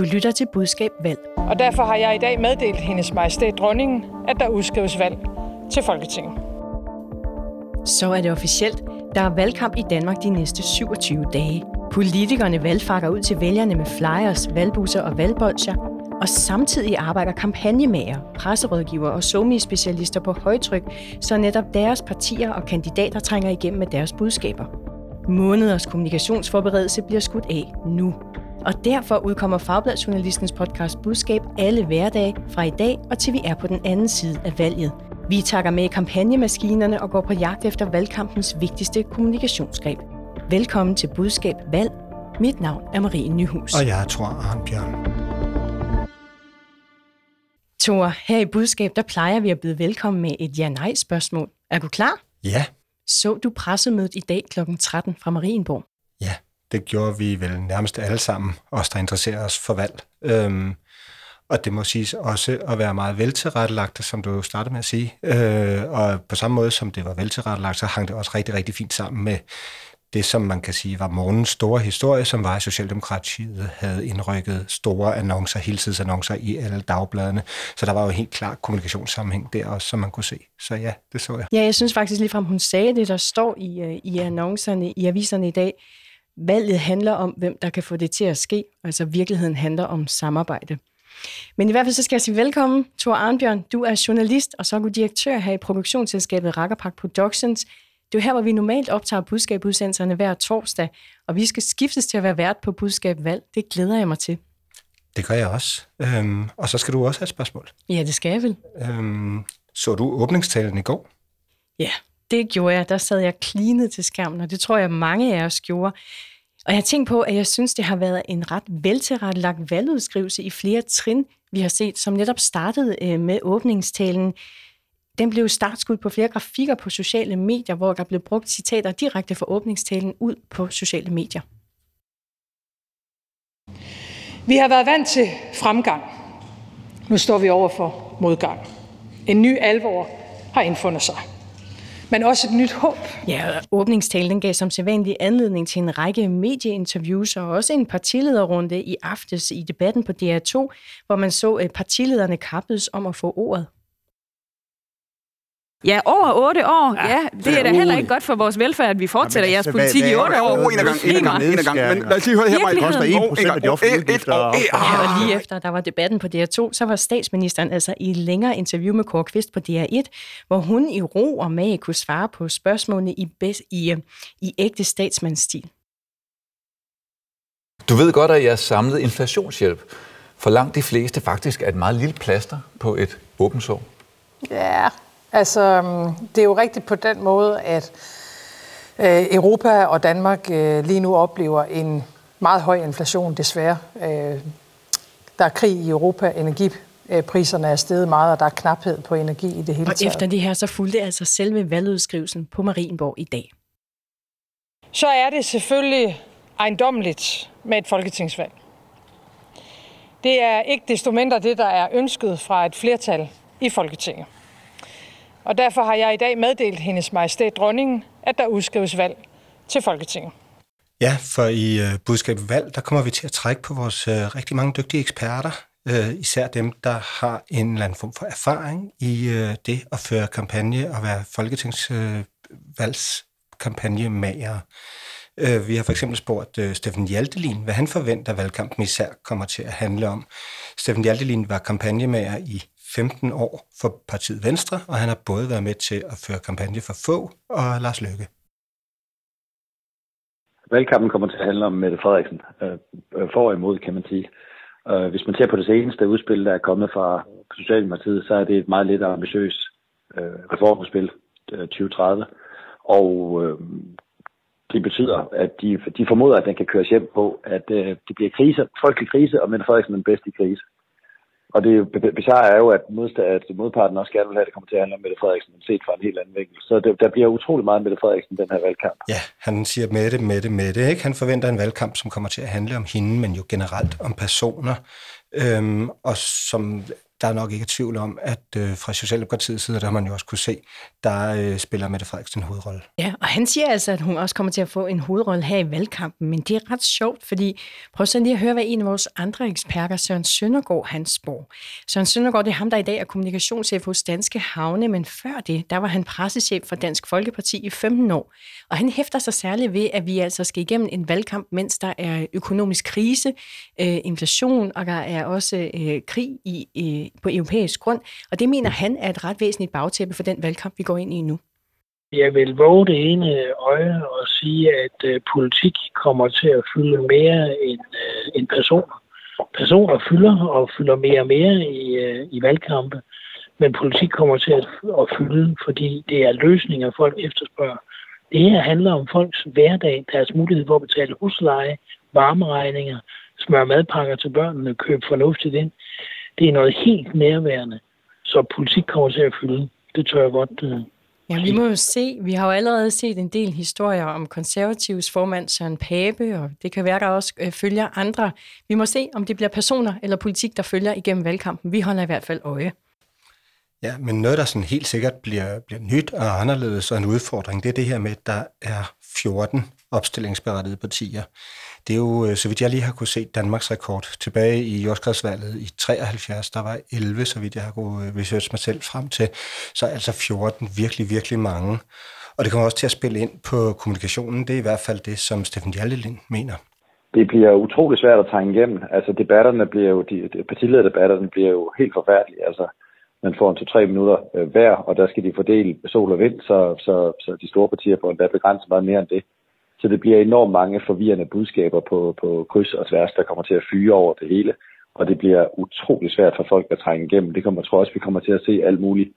Du lytter til Budskab Valg. Og derfor har jeg i dag meddelt hendes majestæt dronningen, at der udskrives valg til Folketinget. Så er det officielt. Der er valgkamp i Danmark de næste 27 dage. Politikerne valgfakker ud til vælgerne med flyers, valgbusser og valgbolcher, og samtidig arbejder kampagnemager, presserådgiver og somi-specialister på højtryk, så netop deres partier og kandidater trænger igennem med deres budskaber. Måneders kommunikationsforberedelse bliver skudt af nu. Og derfor udkommer Fagbladjournalistens podcast Budskab alle hverdage fra i dag og til vi er på den anden side af valget. Vi takker med i kampagnemaskinerne og går på jagt efter valgkampens vigtigste kommunikationsgreb. Velkommen til Budskab Valg. Mit navn er Marie Nyhus. Og jeg tror Arnbjørn. Thor, her i Budskab, der plejer vi at byde velkommen med et ja-nej-spørgsmål. Er du klar? Ja. Så du pressemødet i dag kl. 13 fra Marienborg? Ja, det gjorde vi vel nærmest alle sammen, os der interesserer os for valg. Øhm, og det må siges også at være meget veltilrettelagt, som du startede med at sige. Øh, og på samme måde som det var veltilrettelagt, så hang det også rigtig, rigtig fint sammen med det, som man kan sige var morgens store historie, som var, at Socialdemokratiet havde indrykket store annoncer, heltidsannoncer i alle dagbladene. Så der var jo helt klar kommunikationssammenhæng der også, som man kunne se. Så ja, det så jeg. Ja, jeg synes faktisk ligefrem, hun sagde det, der står i, øh, i annoncerne, i aviserne i dag. Valget handler om, hvem der kan få det til at ske. Altså virkeligheden handler om samarbejde. Men i hvert fald så skal jeg sige velkommen, Thor Arnbjørn. Du er journalist og så direktør her i produktionsselskabet Rakkerpark Productions. Det er jo her, hvor vi normalt optager budskabudsendelserne hver torsdag, og vi skal skiftes til at være vært på budskab valg. Det glæder jeg mig til. Det gør jeg også. Øhm, og så skal du også have et spørgsmål. Ja, det skal jeg vel. Øhm, så du åbningstalen i går? Ja, det gjorde jeg. Der sad jeg klinet til skærmen, og det tror jeg, mange af os gjorde. Og jeg har tænkt på, at jeg synes, det har været en ret veltilrettelagt valgudskrivelse i flere trin, vi har set, som netop startede øh, med åbningstalen. Den blev startskud på flere grafikker på sociale medier, hvor der blev brugt citater direkte fra åbningstalen ud på sociale medier. Vi har været vant til fremgang. Nu står vi over for modgang. En ny alvor har indfundet sig men også et nyt håb. Ja, åbningstalen gav som sædvanlig anledning til en række medieinterviews og også en partilederrunde i aftes i debatten på DR2, hvor man så at partilederne kappedes om at få ordet. Ja, over otte år. Ja, ja det er da heller ikke godt for vores velfærd, at vi fortsætter ja, jeres altså, politik hvad, i otte år. En gang, en gang, en gang. Men lad os lige høre det her, Maja. Det koster 1 procent af de offentlige udgifter. Og lige efter, der var debatten på DR2, så var statsministeren altså i længere interview med Kåre Kvist på DR1, hvor hun i ro og mag kunne svare på spørgsmålene i, bedst, i, i ægte statsmandsstil. Du ved godt, at jeg samlede inflationshjælp for langt de fleste faktisk er et meget lille plaster på et åbent sår. Ja, Altså, øhm, det er jo rigtigt på den måde, at øh, Europa og Danmark øh, lige nu oplever en meget høj inflation, desværre. Øh, der er krig i Europa, energipriserne er steget meget, og der er knaphed på energi i det hele taget. Og efter det her, så fulgte altså selve valgudskrivelsen på Marienborg i dag. Så er det selvfølgelig ejendommeligt med et folketingsvalg. Det er ikke desto mindre det, der er ønsket fra et flertal i Folketinget. Og derfor har jeg i dag meddelt hendes majestæt dronningen, at der udskrives valg til Folketinget. Ja, for i øh, budskabet valg, der kommer vi til at trække på vores øh, rigtig mange dygtige eksperter, øh, især dem, der har en eller anden form for erfaring i øh, det at føre kampagne og være folketingsvalgskampagnemager. Øh, uh, øh, vi har for eksempel spurgt øh, Steffen Hjaltelin, hvad han forventer valgkampen især kommer til at handle om. Steffen Hjaltelin var kampagnemager i 15 år for partiet Venstre, og han har både været med til at føre kampagne for få og Lars Løkke. Valgkampen kommer til at handle om Mette Frederiksen, øh, øh, for og imod, kan man sige. Øh, hvis man ser på det seneste udspil, der er kommet fra Socialdemokratiet, så er det et meget lidt ambitiøst reformudspil 2030. Og det betyder, at de, de formoder, at den kan køres hjem på, at øh, det bliver krise, folkelig krise, og Mette Frederiksen er den bedste i krise. Og det bizarre er jo, at, modstand, at modparten også gerne vil have, at det kommer til at handle om Mette Frederiksen, men set fra en helt anden vinkel. Så det, der bliver utrolig meget Mette Frederiksen den her valgkamp. Ja, han siger Mette, Mette, Mette. Ikke? Han forventer en valgkamp, som kommer til at handle om hende, men jo generelt om personer. Øhm, og som der er nok ikke tvivl om, at øh, fra Socialdemokratiets side, der har man jo også kunne se, der øh, spiller Mette Frederiksen en hovedrolle. Ja, og han siger altså, at hun også kommer til at få en hovedrolle her i valgkampen, men det er ret sjovt, fordi prøv så lige at høre, hvad en af vores andre eksperter, Søren Søndergaard, han spår. Søren Søndergaard, det er ham, der i dag er kommunikationschef hos Danske Havne, men før det, der var han pressechef for Dansk Folkeparti i 15 år. Og han hæfter sig særligt ved, at vi altså skal igennem en valgkamp, mens der er økonomisk krise, øh, inflation, og der er også øh, krig i, øh, på europæisk grund. Og det mener han er et ret væsentligt bagtæppe for den valgkamp, vi går ind i nu. Jeg vil våge det ene øje og sige, at øh, politik kommer til at fylde mere end, øh, end personer. Personer fylder og fylder mere og mere i, øh, i valgkampe, men politik kommer til at, at fylde, fordi det er løsninger, folk efterspørger. Det her handler om folks hverdag, deres mulighed for at betale husleje, varmeregninger, smøre madpakker til børnene, købe fornuftigt ind. Det er noget helt nærværende, så politik kommer til at fylde. Det tør jeg godt uh, Ja, vi må jo se. Vi har jo allerede set en del historier om konservativs formand Søren Pape, og det kan være, der også øh, følger andre. Vi må se, om det bliver personer eller politik, der følger igennem valgkampen. Vi holder i hvert fald øje. Ja, men noget, der sådan helt sikkert bliver, bliver nyt og anderledes og en udfordring, det er det her med, at der er 14 opstillingsberettigede partier. Det er jo, øh, så vidt jeg lige har kunne se, Danmarks rekord. Tilbage i jordskredsvalget i 73, der var 11, så vidt jeg har kunne øh, researche mig selv frem til. Så altså 14, virkelig, virkelig mange. Og det kommer også til at spille ind på kommunikationen. Det er i hvert fald det, som Steffen Jallelin mener. Det bliver utrolig svært at trænge igennem. Altså debatterne bliver jo, de, partilederdebatterne bliver jo helt forfærdelige. Altså man får en to-tre minutter øh, hver, og der skal de fordele sol og vind, så, så, så de store partier får endda begrænset meget mere end det. Så det bliver enormt mange forvirrende budskaber på, på kryds og tværs, der kommer til at fyre over det hele. Og det bliver utrolig svært for folk at trænge igennem. Det kommer, jeg tror også, vi kommer til at se alt muligt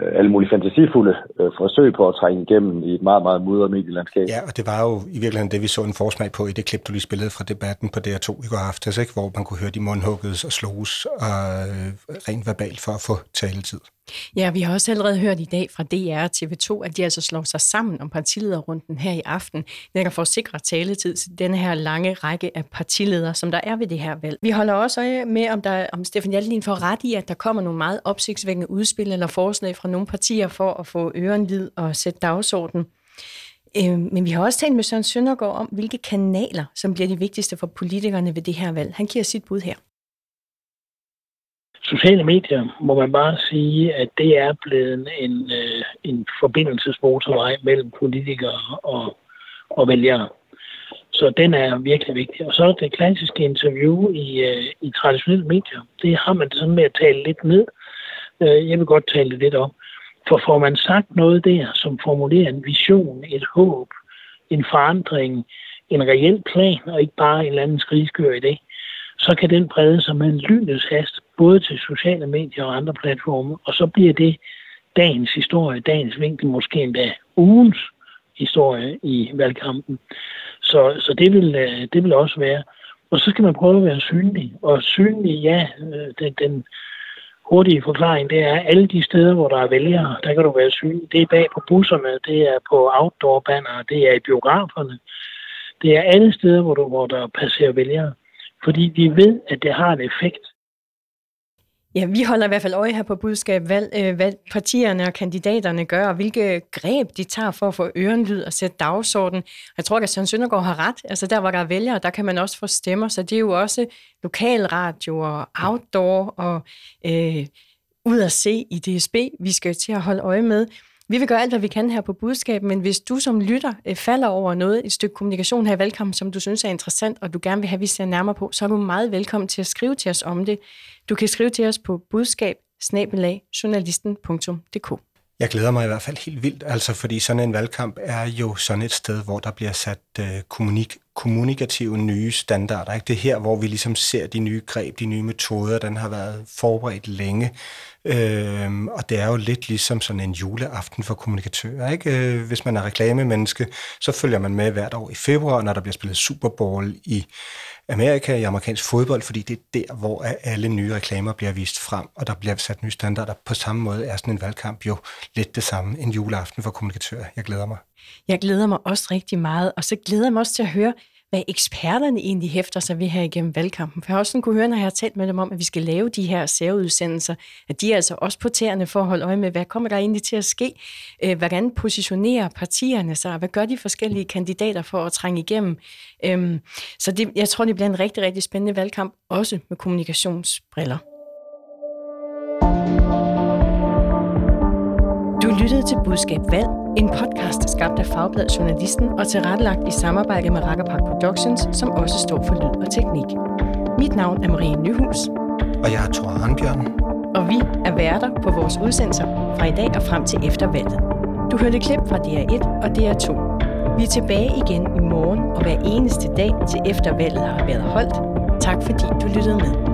øh, alle mulige fantasifulde øh, forsøg på at trænge igennem i et meget, meget mudret medielandskab. Ja, og det var jo i virkeligheden det, vi så en forsmag på i det klip, du lige spillede fra debatten på DR2 i går aftes, ikke? hvor man kunne høre de mundhuggedes og sloges og øh, rent verbalt for at få taletid. Ja, vi har også allerede hørt i dag fra DR og TV2, at de altså slår sig sammen om partilederrunden her i aften, netop for at sikre taletid til denne her lange række af partiledere, som der er ved det her valg. Vi holder også øje med, om, der, om Stefan Jallin får ret i, at der kommer nogle meget opsigtsvækkende udspil eller forslag fra nogle partier for at få ørenlid og sætte dagsordenen. Øhm, men vi har også talt med Søren Søndergaard om, hvilke kanaler, som bliver de vigtigste for politikerne ved det her valg. Han giver sit bud her sociale medier må man bare sige, at det er blevet en, øh, en forbindelsesmotorvej mellem politikere og, og vælgere. Så den er virkelig vigtig. Og så er det klassiske interview i, øh, i traditionelle medier. Det har man sådan med at tale lidt ned. Øh, jeg vil godt tale det lidt om. For får man sagt noget der, som formulerer en vision, et håb, en forandring, en reel plan, og ikke bare en eller anden skrigskør det, så kan den brede sig med en lynets hast, både til sociale medier og andre platforme, og så bliver det dagens historie, dagens vinkel, måske endda ugens historie i valgkampen. Så, så det, vil, øh, det vil også være. Og så skal man prøve at være synlig. Og synlig, ja, øh, den, den hurtige forklaring, det er alle de steder, hvor der er vælgere, der kan du være synlig. Det er bag på busserne, det er på outdoor-banner, det er i biograferne. Det er alle steder, hvor, du, hvor der passerer vælgere fordi vi ved, at det har en effekt. Ja, vi holder i hvert fald øje her på budskab, hvad, øh, hvad partierne og kandidaterne gør, og hvilke greb de tager for at få ørenlyd og sætte dagsordenen. Jeg tror, at Søren Søndergaard har ret. Altså der, hvor der er vælgere, der kan man også få stemmer, så det er jo også lokalradio og outdoor og øh, ud at se i DSB, vi skal til at holde øje med. Vi vil gøre alt, hvad vi kan her på budskab, men hvis du som lytter øh, falder over noget, et stykke kommunikation her i valgkampen, som du synes er interessant, og du gerne vil have, at vi ser nærmere på, så er du meget velkommen til at skrive til os om det. Du kan skrive til os på budskab Jeg glæder mig i hvert fald helt vildt, altså fordi sådan en valgkamp er jo sådan et sted, hvor der bliver sat øh, kommunik kommunikative nye standarder. Ikke? Det er her, hvor vi ligesom ser de nye greb, de nye metoder, den har været forberedt længe. Øhm, og det er jo lidt ligesom sådan en juleaften for kommunikatører. Ikke? Øh, hvis man er reklamemenneske, så følger man med hvert år i februar, når der bliver spillet Super Bowl i Amerika, i amerikansk fodbold, fordi det er der, hvor alle nye reklamer bliver vist frem, og der bliver sat nye standarder. På samme måde er sådan en valgkamp jo lidt det samme, en juleaften for kommunikatører. Jeg glæder mig. Jeg glæder mig også rigtig meget, og så glæder jeg mig også til at høre, hvad eksperterne egentlig hæfter sig ved her igennem valgkampen. For jeg har også sådan kunne høre, når jeg har talt med dem om, at vi skal lave de her særudsendelser, at de er altså også på tæerne for at holde øje med, hvad kommer der egentlig til at ske? Øh, hvordan positionerer partierne sig? Hvad gør de forskellige kandidater for at trænge igennem? Øhm, så det, jeg tror, det bliver en rigtig, rigtig spændende valgkamp, også med kommunikationsbriller. Lyttede til Budskab Valg, en podcast skabt af Fagbladet Journalisten og tilrettelagt i samarbejde med Rakkerpark Productions, som også står for lyd og teknik. Mit navn er Marie Nyhus. Og jeg er Thor Arnbjørn. Og vi er værter på vores udsendelser fra i dag og frem til efter valget. Du hørte klip fra DR1 og DR2. Vi er tilbage igen i morgen og hver eneste dag til efter valget har været holdt. Tak fordi du lyttede med.